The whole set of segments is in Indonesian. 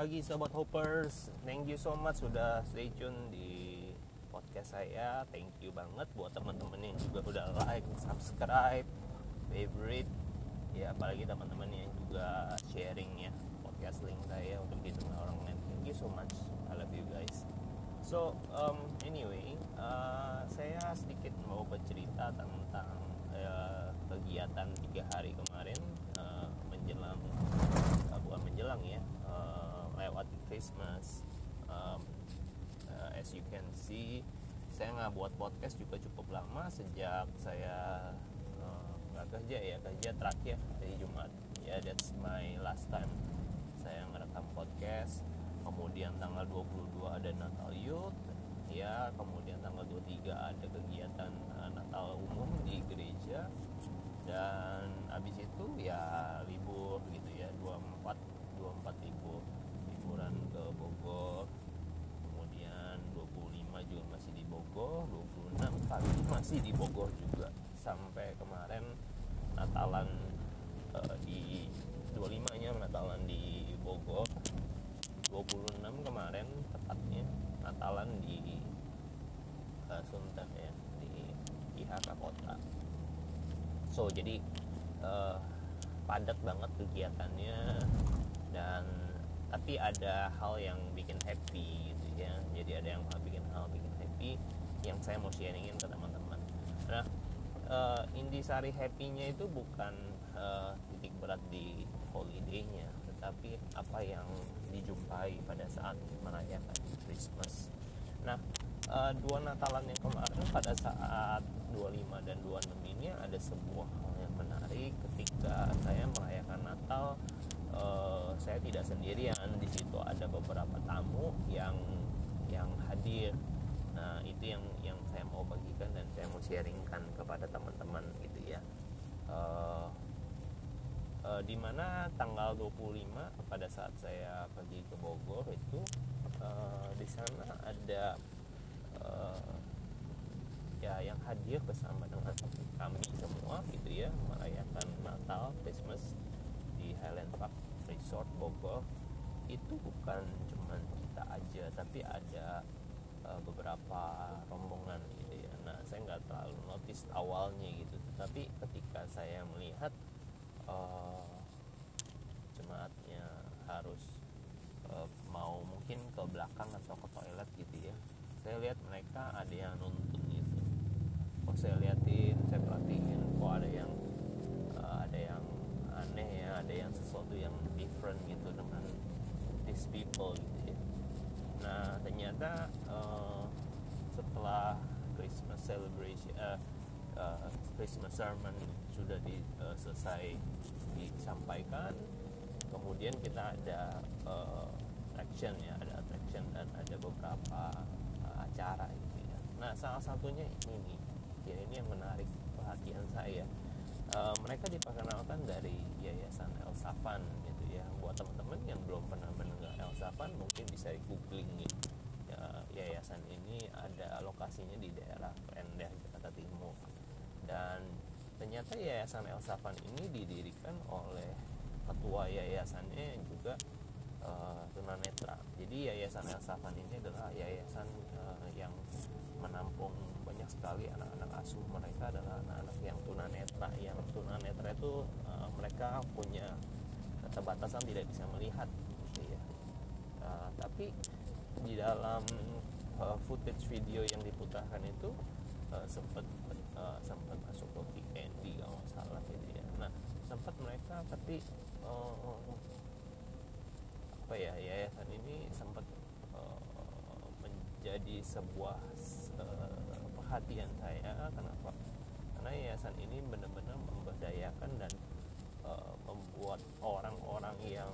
pagi sobat hoppers. Thank you so much sudah stay tune di podcast saya. Thank you banget buat teman-teman yang juga udah like, subscribe, favorite. Ya apalagi teman-teman yang juga sharing ya podcast link saya untuk didengar orang lain. Thank you so much. I love you guys. So um, anyway, uh, saya sedikit mau bercerita tentang uh, kegiatan tiga hari kemarin uh, menjelang uh, bukan menjelang ya Christmas. Um, uh, as you can see saya nggak buat podcast juga cukup lama sejak saya uh, nggak uh, kerja ya kerja terakhir dari Jumat. Ya yeah, that's my last time saya ngerekam podcast. Kemudian tanggal 22 ada Natal Youth. Ya kemudian tanggal 23 ada kegiatan uh, Natal umum di gereja. Dan habis itu ya libur gitu ya 24 24 libur liburan ke Bogor kemudian 25 juga masih di Bogor 26 kali masih di Bogor juga. Sampai kemarin Natalan uh, di 25 nya Natalan di Bogor. 26 kemarin tepatnya Natalan di uh, Sunter ya di IHK kota. So jadi uh, padat banget kegiatannya dan tapi ada hal yang bikin happy gitu ya. Jadi ada yang bikin hal bikin happy yang saya mau sharingin ke teman-teman. Nah uh, intisari happynya itu bukan uh, titik berat di holiday-nya tetapi apa yang dijumpai pada saat merayakan Christmas. Nah uh, dua Natalan yang kemarin pada saat 25 dan 26 ini ada sebuah hal yang menarik ketika saya merayakan Natal. Uh, saya tidak sendirian di situ ada beberapa tamu yang yang hadir nah itu yang yang saya mau bagikan dan saya mau sharingkan kepada teman-teman gitu ya. Uh, uh, mana tanggal 25 pada saat saya pergi ke Bogor itu uh, di sana ada uh, ya yang hadir bersama dengan kami semua gitu ya merayakan Natal Christmas di Highland Park Resort Bogor. Itu bukan cuma kita aja tapi ada uh, beberapa rombongan gitu ya. Nah saya nggak terlalu notice awalnya gitu. Tapi ketika saya melihat uh, jemaatnya harus uh, mau mungkin ke belakang atau ke toilet gitu ya saya lihat mereka ada yang nuntun gitu. Kok saya liatin saya perhatiin kok ada yang uh, ada yang aneh ya ada yang sesuatu yang different gitu dengan these people gitu nah ternyata uh, setelah Christmas celebration uh, uh, Christmas sermon sudah di, uh, selesai disampaikan kemudian kita ada uh, attraction ya ada attraction dan ada beberapa uh, acara gitu ya. Nah salah satunya ini ya ini yang menarik perhatian saya. Uh, mereka diperkenalkan dari Yayasan El Safan gitu ya buat teman-teman yang belum pernah mendengar El Safan mungkin bisa di googling ya, yayasan ini ada lokasinya di daerah Klender Jakarta Timur. Dan ternyata Yayasan El Safan ini didirikan oleh ketua yayasannya yang juga uh, tunanetra jadi Yayasan El Safan ini adalah yayasan uh, yang menampung banyak sekali anak-anak asuh mereka adalah anak-anak yang tunanetra yang tunanetra itu uh, mereka punya keterbatasan tidak bisa melihat gitu ya uh, tapi di dalam uh, footage video yang diputarkan itu uh, sempat uh, sempat masuk ke weekend kalau nggak salah gitu ya. Nah sempat mereka tapi uh, apa ya yayasan ini sempat uh, menjadi sebuah uh, perhatian saya. Kenapa? Karena yayasan ini benar-benar memberdayakan dan uh, membuat orang-orang yang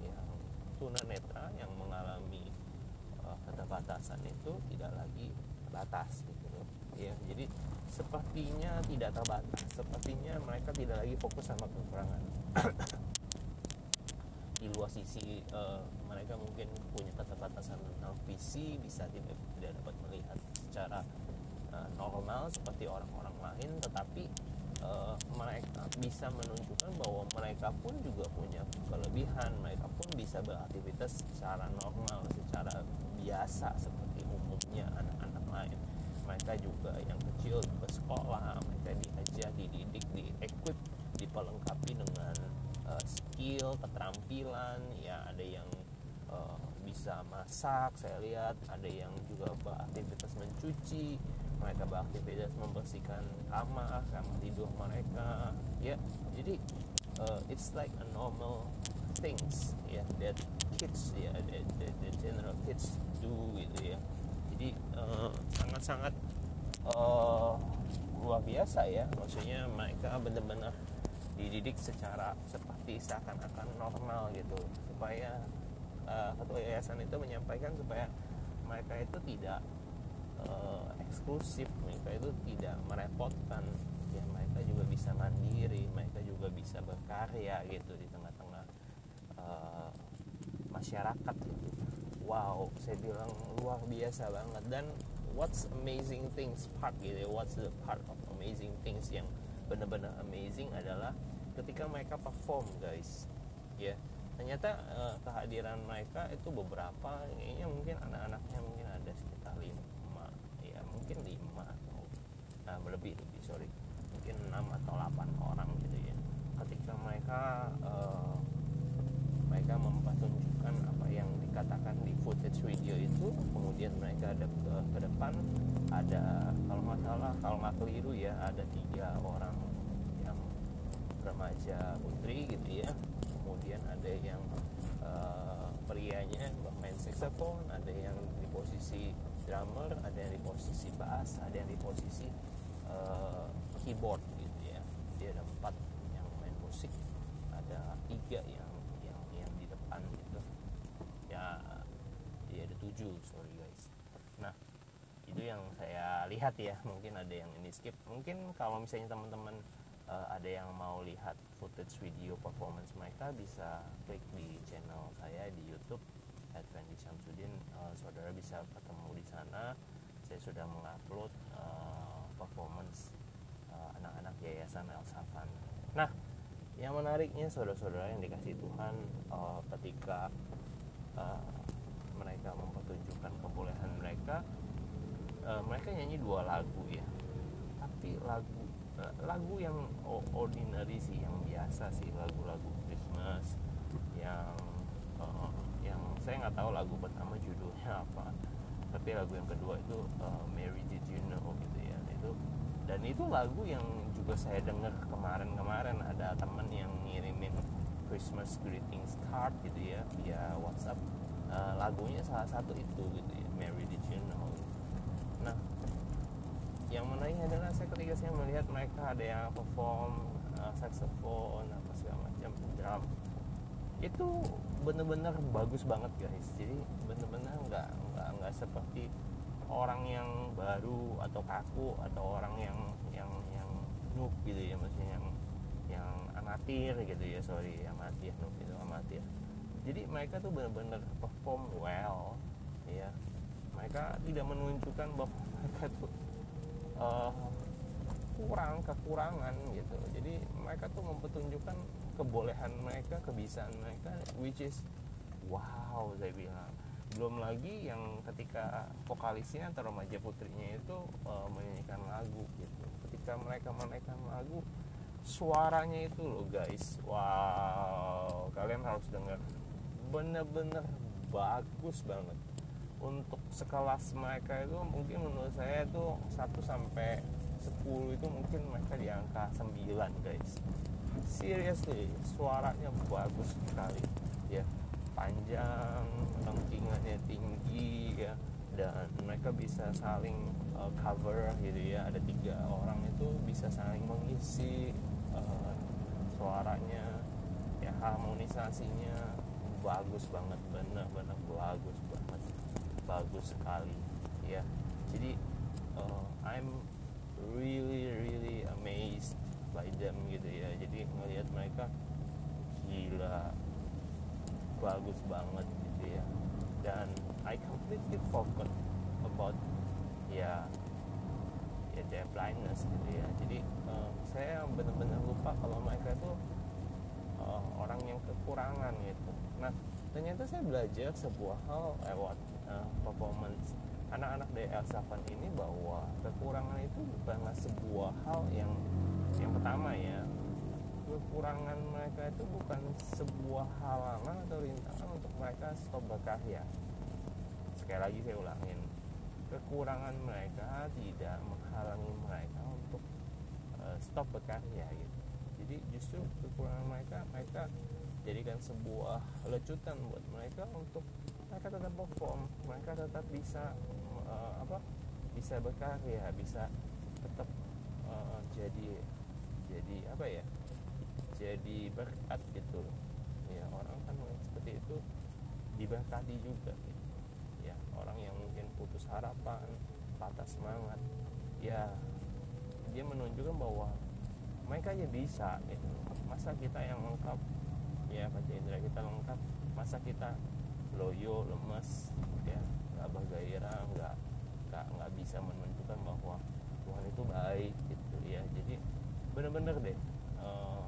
yang tunanetra yang mengalami uh, keterbatasan itu tidak lagi terbatas gitu loh. Ya jadi sepertinya tidak terbatas sepertinya mereka tidak lagi fokus sama kekurangan. Di luar sisi uh, mereka mungkin punya keterbatasan tentang visi bisa tidak tidak dapat melihat secara uh, normal seperti orang-orang lain tetapi uh, mereka bisa menunjukkan bahwa mereka pun juga punya kelebihan. Mereka pun bisa beraktivitas secara normal secara biasa seperti umumnya anak-anak lain. Mereka juga yang kecil ke sekolah mereka diajar dididik di equip dipelengkapi dengan uh, skill keterampilan. Ya ada yang uh, bisa masak saya lihat. Ada yang juga beraktivitas mencuci mereka beraktivitas membersihkan kamar kamar tidur mereka ya. Jadi uh, it's like a normal things ya yeah, that kids ya yeah, that, that, that general kids do gitu ya. Jadi uh, sangat-sangat uh, luar biasa ya. Maksudnya mereka benar-benar dididik secara seperti seakan-akan normal gitu. Supaya uh, ketua yayasan itu menyampaikan supaya mereka itu tidak eksklusif. Mereka itu tidak merepotkan. Ya mereka juga bisa mandiri mereka juga bisa berkarya gitu di tengah-tengah uh, masyarakat gitu. Wow saya bilang luar biasa banget. Dan what's amazing things part gitu ya, what's the part of amazing things yang benar-benar amazing adalah ketika mereka perform guys. Ya ternyata uh, kehadiran mereka itu beberapa kayaknya mungkin anak-anaknya mungkin ada sekitar mungkin lima atau nah, lebih lebih sorry. Mungkin enam atau delapan orang gitu ya. Ketika mereka uh, mereka mempertunjukkan apa yang dikatakan di footage video itu kemudian mereka ada ke, ke depan ada kalau nggak salah kalau nggak keliru ya ada tiga orang yang remaja putri gitu ya. Kemudian ada yang uh, prianya bermain saxophone ada yang di posisi drummer ada yang di posisi bass ada yang di posisi uh, keyboard gitu ya. Dia ada empat yang main musik ada tiga yang yang yang di depan gitu. Ya dia ada tujuh sorry guys. Nah itu yang saya lihat ya. Mungkin ada yang ini skip. Mungkin kalau misalnya teman-teman uh, ada yang mau lihat footage video performance mereka bisa klik di channel saya di YouTube Advendi Syamsuddin uh, saudara bisa ketemu di sana. Saya sudah mengupload uh, performance uh, anak-anak yayasan El Safan. Nah yang menariknya saudara-saudara yang dikasih Tuhan uh, ketika uh, mereka mempertunjukkan kebolehan mereka uh, mereka nyanyi dua lagu ya. Tapi lagu uh, lagu yang ordinary sih yang biasa sih lagu-lagu Christmas yang uh, saya nggak tahu lagu pertama judulnya apa tapi lagu yang kedua itu uh, Mary Did You Know gitu ya. Itu dan itu lagu yang juga saya dengar kemarin-kemarin. Ada teman yang ngirimin Christmas greetings card gitu ya via WhatsApp. Uh, lagunya salah satu itu gitu ya Mary Did You Know. Nah yang menarik adalah saya ketika saya melihat mereka ada yang perform uh, saxophone apa segala macam drum itu bener-bener bagus banget guys. Jadi bener-bener nggak nggak nggak seperti orang yang baru atau kaku atau orang yang yang yang noob gitu ya. Maksudnya yang yang amatir gitu ya. Sorry amatir noob itu amatir. Jadi mereka tuh bener-bener perform well ya. Mereka tidak menunjukkan bahwa mereka tuh uh, kurang kekurangan gitu. Jadi mereka tuh mempertunjukkan kebolehan mereka kebiasaan mereka which is wow saya bilang. Belum lagi yang ketika vokalisnya atau remaja putrinya itu uh, menyanyikan lagu gitu. Ketika mereka menaikkan lagu suaranya itu loh guys. Wow kalian harus dengar. Bener-bener bagus banget. Untuk sekelas mereka itu mungkin menurut saya itu 1 sampai 10 itu mungkin mereka di angka 9 guys seriously suaranya bagus sekali ya. Panjang lengkingannya tinggi ya. Dan mereka bisa saling uh, cover gitu ya. Ada tiga orang itu bisa saling mengisi uh, suaranya ya harmonisasinya. Bagus banget benar-benar bagus banget. Bagus sekali ya. Jadi uh, I'm really them gitu ya. Jadi ngelihat mereka gila bagus banget gitu ya. Dan I completely forgot about ya ya deaf blindness gitu ya. Jadi uh, saya benar-benar lupa kalau mereka itu uh, orang yang kekurangan gitu. Nah ternyata saya belajar sebuah hal lewat uh, performance anak-anak dari Elsavan ini bahwa kekurangan itu bukanlah sebuah hal yang yang pertama ya. Kekurangan mereka itu bukan sebuah halangan atau rintangan untuk mereka stop berkarya. Sekali lagi saya ulangin kekurangan mereka tidak menghalangi mereka untuk uh, stop berkarya gitu. Jadi justru kekurangan mereka mereka jadikan sebuah lecutan buat mereka untuk mereka tetap perform mereka tetap bisa uh, apa bisa berkarya bisa tetap uh, jadi jadi apa ya jadi berkat gitu. Ya orang kan seperti itu diberkati juga gitu. ya orang yang mungkin putus harapan patah semangat ya dia menunjukkan bahwa mereka aja bisa gitu. Masa kita yang lengkap? Ya baca indera kita lengkap. Masa kita loyo lemes ya nggak bergairah nggak nggak nggak bisa menunjukkan bahwa Tuhan itu baik gitu ya. Jadi benar-benar deh uh,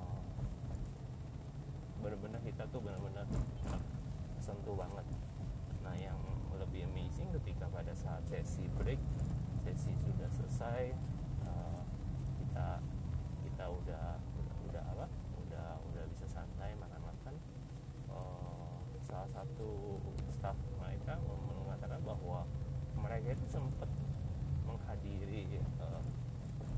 benar-benar kita tuh benar-benar sentuh banget. Nah yang lebih amazing ketika pada saat sesi break sesi sudah selesai uh, kita kita udah udah, udah apa udah udah bisa santai makan-makan uh, salah satu staff mereka mengatakan bahwa mereka itu sempat menghadiri uh,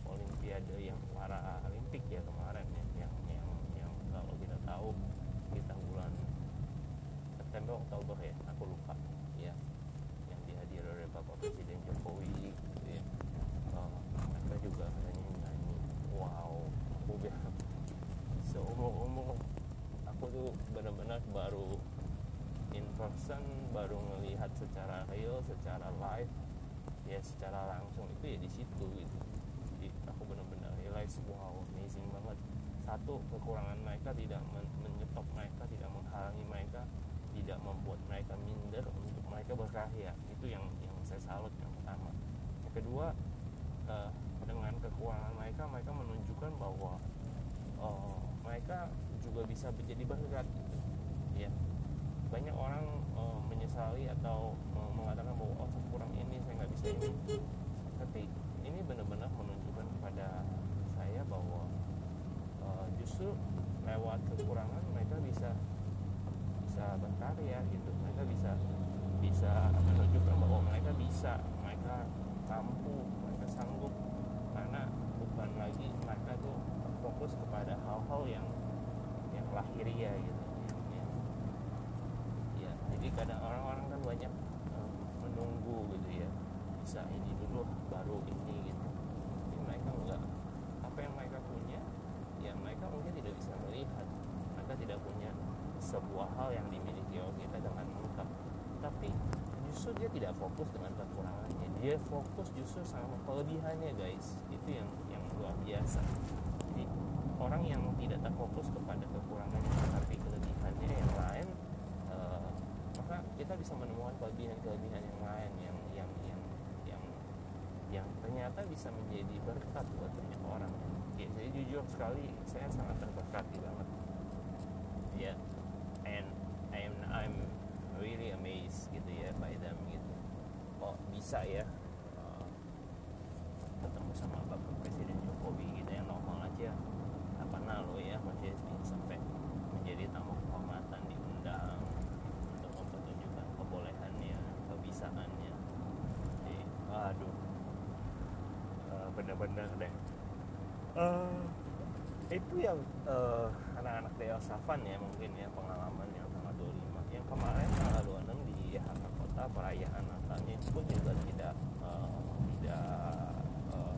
olimpiade yang para olimpik ya kemarin ya yang yang yang kalau kita tahu kita bulan September Oktober ya aku lupa ya yang dihadiri oleh Bapak Presiden Jokowi gitu ya uh, mereka juga katanya nyanyi wow aku bilang seumur umur aku tuh benar-benar baru in person baru melihat secara real secara live ya secara langsung itu ya di situ gitu. Jadi aku benar-benar realize wow amazing banget. Satu kekurangan mereka tidak men menyetop mereka tidak menghalangi mereka tidak membuat mereka minder untuk mereka berkarya. Itu yang yang saya salut yang pertama. Yang kedua uh, dengan kekurangan mereka mereka menunjukkan bahwa uh, mereka juga bisa menjadi berkat gitu. Ya banyak orang uh, menyesali atau uh, mengatakan bahwa oh kurang ini saya nggak bisa ini. Tapi ini benar-benar menunjukkan kepada saya bahwa uh, justru lewat kekurangan mereka bisa bisa berkarya gitu. Mereka bisa bisa menunjukkan bahwa mereka bisa mereka mampu mereka sanggup. Karena bukan lagi mereka tuh fokus kepada hal-hal yang yang lahiriah gitu yang, ya jadi kadang orang-orang kan banyak um, menunggu gitu ya bisa ini dulu baru ini gitu tapi mereka enggak apa yang mereka punya ya mereka mungkin tidak bisa melihat mereka tidak punya sebuah hal yang dimiliki oleh kita dengan lengkap tapi justru dia tidak fokus dengan kekurangannya. Dia fokus justru sama kelebihannya guys. Itu yang yang luar biasa. Jadi orang yang tidak terfokus kepada kekurangannya tapi kelebihannya yang lain uh, maka kita bisa menemukan kelebihan-kelebihan yang lain yang yang yang yang yang ternyata bisa menjadi berkat buat banyak orang. Ya saya jujur sekali saya sangat terberkati banget. Ya yeah. and I'm I'm really amazed gitu ya by them gitu kok bisa ya. Uh, ketemu sama bapak presiden Jokowi gitu yang normal aja. Apa nalo ya masih sampai menjadi tamu kehormatan diundang untuk mempertunjukkan kebolehannya kebisaannya. Jadi aduh. Uh, bener-bener deh. Uh, itu yang uh, anak-anak Dea Safan ya mungkin ya pengalaman yang tanggal 25 yang kemarin tanggal 26 di Jakarta Kota perayaan Natalnya pun juga tidak uh, tidak, uh,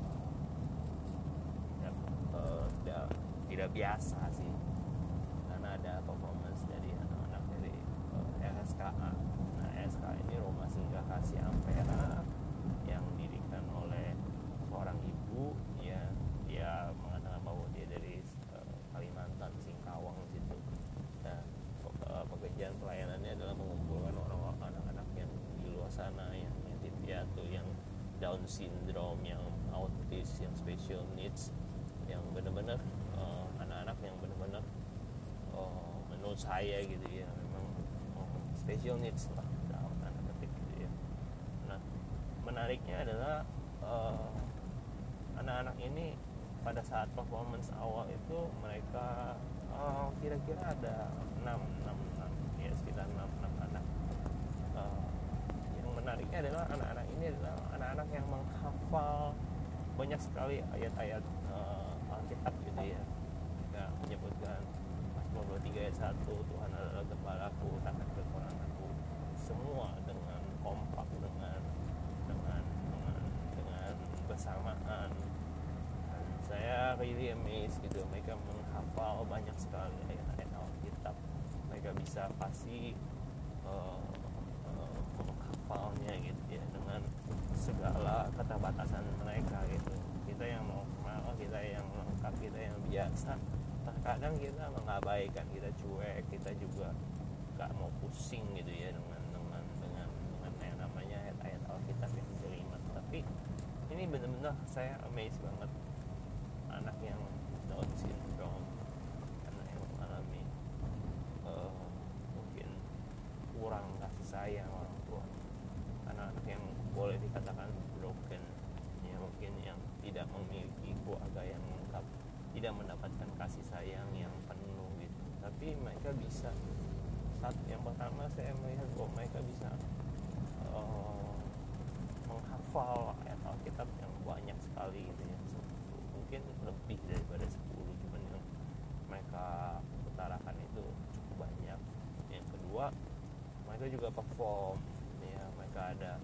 tidak, uh, tidak tidak biasa sih. Karena ada performance dari anak-anak dari uh, RSKA nah RSKA ini Rumah Singgah Kasih Ampera yang didirikan oleh seorang ibu. Ya dia mengatakan bahwa dia dari uh, Kalimantan Singkawang situ. Dan uh, pekerjaan pelayanannya adalah mengumpulkan orang-orang anak-anak yang di luar sana yang yatim piatu yang Down syndrome yang autis yang special needs yang benar-benar uh, anak-anak yang benar-benar uh, menurut saya gitu ya memang uh, special needs lah dalam tanda petik gitu ya. Nah menariknya adalah uh, anak-anak ini pada saat performance awal itu mereka uh, kira-kira ada 6 6 6 ya sekitar 6 6 anak. Uh, yang menariknya adalah anak-anak ini adalah anak-anak yang menghafal banyak sekali ayat-ayat uh, Alkitab gitu ya. Ya menyebutkan 23 ayat 1 Tuhan adalah gembalaku takkan kekuranganku semua dengan kompak dengan dengan dengan dengan bersamaan. Dan saya really amazed gitu mereka menghafal banyak sekali ayat-ayat Alkitab. Mereka bisa pasti uh, uh, gitu ya dengan segala keterbatasan mereka gitu. Kita yang normal kita yang lengkap kita yang biasa terkadang kita mengabaikan kita cuek kita juga gak mau pusing gitu ya dengan dengan dengan dengan yang namanya ayat-ayat Alkitab yang jelimet tapi ini benar-benar saya amazed banget anak yang Down syndrome anak yang mengalami uh, mungkin kurang kasih sayang orang tua anak-anak yang boleh dikatakan broken ya mungkin yang tidak memiliki keluarga yang lengkap tidak mendapatkan kasih sayang yang penuh gitu tapi mereka bisa saat yang pertama saya melihat bahwa mereka bisa uh, menghafal ayat Alkitab yang banyak sekali gitu ya. Mungkin lebih daripada 10 cuman yang mereka utarakan itu cukup banyak. Yang kedua mereka juga perform ya. Mereka ada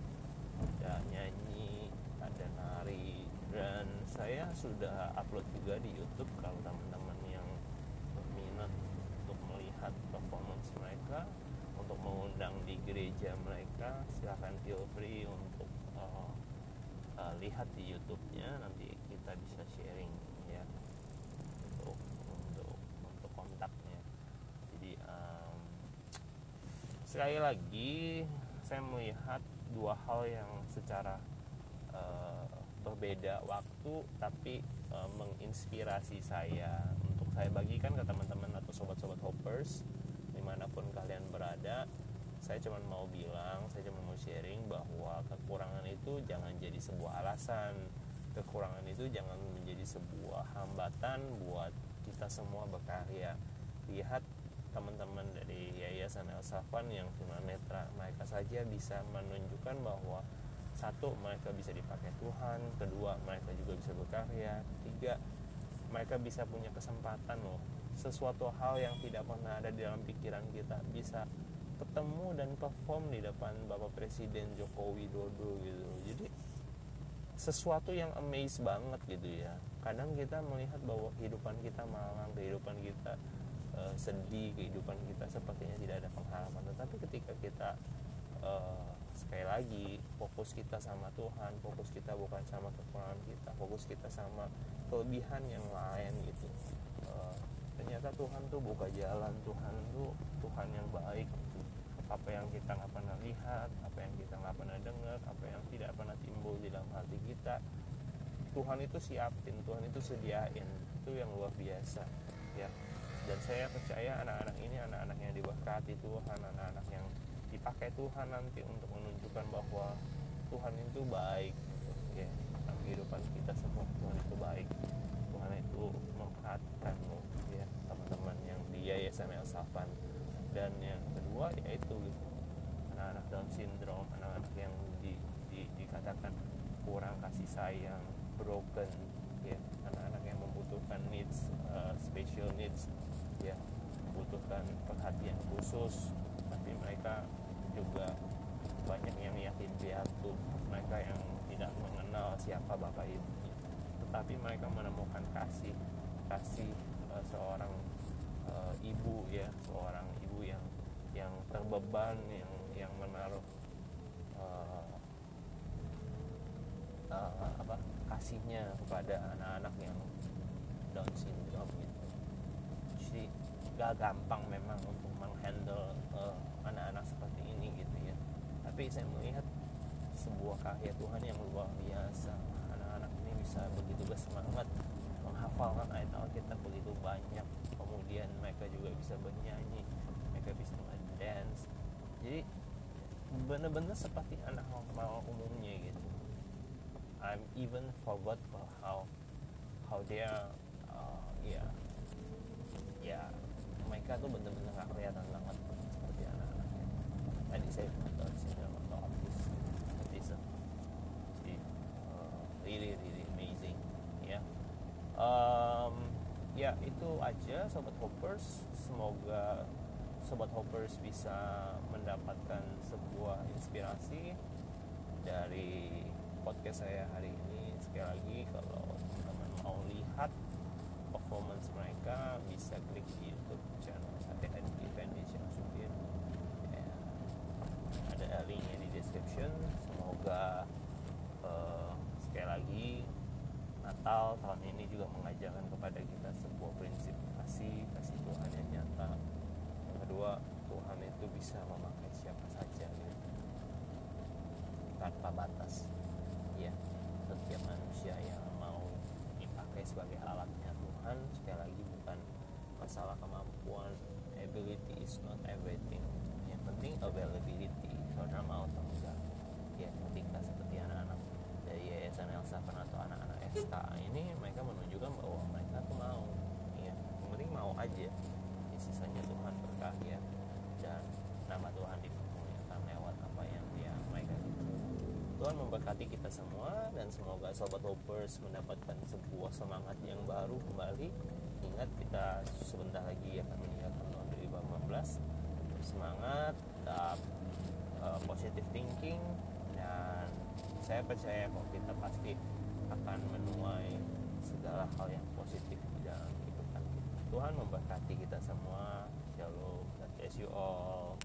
ada nyanyi ada nari dan saya sudah upload juga di YouTube kalau teman-teman yang berminat untuk melihat performance mereka untuk mengundang di gereja mereka silahkan feel free untuk uh, uh, lihat di YouTube-nya nanti kita bisa sharing ya. Untuk untuk untuk kontaknya. Jadi um, sekali lagi saya melihat dua hal yang secara uh, berbeda waktu tapi uh, menginspirasi saya. Untuk saya bagikan ke teman-teman atau sobat-sobat hoppers di mana pun kalian berada saya cuma mau bilang saya cuma mau sharing bahwa kekurangan itu jangan jadi sebuah alasan. Kekurangan itu jangan menjadi sebuah hambatan buat kita semua berkarya. Lihat teman-teman dari Yayasan El Safan yang tunanetra mereka saja bisa menunjukkan bahwa satu mereka bisa dipakai Tuhan kedua mereka juga bisa berkarya ketiga mereka bisa punya kesempatan loh sesuatu hal yang tidak pernah ada di dalam pikiran kita. Bisa ketemu dan perform di depan Bapak Presiden Joko Widodo gitu. Jadi sesuatu yang amaze banget gitu ya. Kadang kita melihat bahwa kehidupan kita malang kehidupan kita uh, sedih kehidupan kita sepertinya tidak ada pengharapan. Tetapi ketika kita uh, sekali lagi fokus kita sama Tuhan fokus kita bukan sama kekurangan kita fokus kita sama kelebihan yang lain gitu ternyata Tuhan tuh buka jalan Tuhan tuh Tuhan yang baik. Apa yang kita nggak pernah lihat apa yang kita nggak pernah dengar apa yang tidak pernah timbul di dalam hati kita. Tuhan itu siapin Tuhan itu sediain. Itu yang luar biasa ya. Dan saya percaya anak-anak ini anak-anak yang diberkati Tuhan anak-anak yang dipakai Tuhan nanti untuk menunjukkan bahwa Tuhan itu baik ya. Dalam kehidupan kita semua Tuhan itu baik. Tuhan itu memperhatikan ya teman-teman yang di Yayasan El Safan dan yang kedua yaitu anak-anak Down syndrome anak-anak yang di, di, dikatakan kurang kasih sayang broken ya. Anak-anak yang membutuhkan needs uh, special needs ya. Membutuhkan perhatian khusus tapi mereka juga banyak yang yakin piatu mereka yang tidak mengenal siapa bapak ibunya tetapi mereka menemukan kasih kasih uh, seorang uh, ibu ya seorang ibu yang yang terbeban yang yang menaruh uh, uh, apa kasihnya kepada anak-anak yang Down syndrome gitu. Jadi gak gampang memang untuk menghandle uh, anak-anak seperti ini gitu ya. Tapi saya melihat sebuah karya Tuhan yang luar biasa. Anak-anak ini bisa begitu bersemangat menghafalkan ayat Alkitab begitu banyak bisa bernyanyi mereka bisa dance. Jadi benar-benar seperti anak normal umumnya gitu. I'm even forgot how how they are uh, ya yeah, ya yeah, mereka tuh bener-bener gak kelihatan banget seperti anak-anaknya. Tadi saya nonton sini nonton office seperti itu jadi uh, really really amazing ya yeah. um, ya itu aja sobat hoppers. Semoga sobat hoppers bisa mendapatkan sebuah inspirasi dari podcast saya hari ini. Sekali lagi kalau teman-teman mau lihat performance mereka bisa klik di YouTube channel Sate Energy Foundation Supir ya, ada linknya di description semoga uh, sekali lagi Natal tahun ini juga mengajarkan kepada kita sebuah prinsip kasih kasih Tuhan yang nyata yang kedua Tuhan itu bisa memakai siapa saja gitu. tanpa batas. Ya setiap manusia yang mau dipakai sebagai alatnya Tuhan sekali lagi bukan masalah kemampuan. Ability is not everything. Yang penting availability saudara mau atau enggak. Ya ketika seperti anak-anak dari Yayasan Elsa atau anak-anak SK ini mereka menunjukkan bahwa mereka tuh mau. Ya yang penting mau aja. Ya, sisanya Tuhan berkah ya dan nama Tuhan dipermuliakan lewat apa yang dia mereka gitu Tuhan memberkati kita semua dan semoga sobat hoppers mendapatkan sebuah semangat yang baru kembali ingat kita sebentar lagi akan meninggalkan tahun 2018 semangat tetap uh, positive thinking dan saya percaya kok kita pasti akan menuai segala hal yang positif di dalam kehidupan kita. Tuhan memberkati kita semua. Shalom. God bless you all.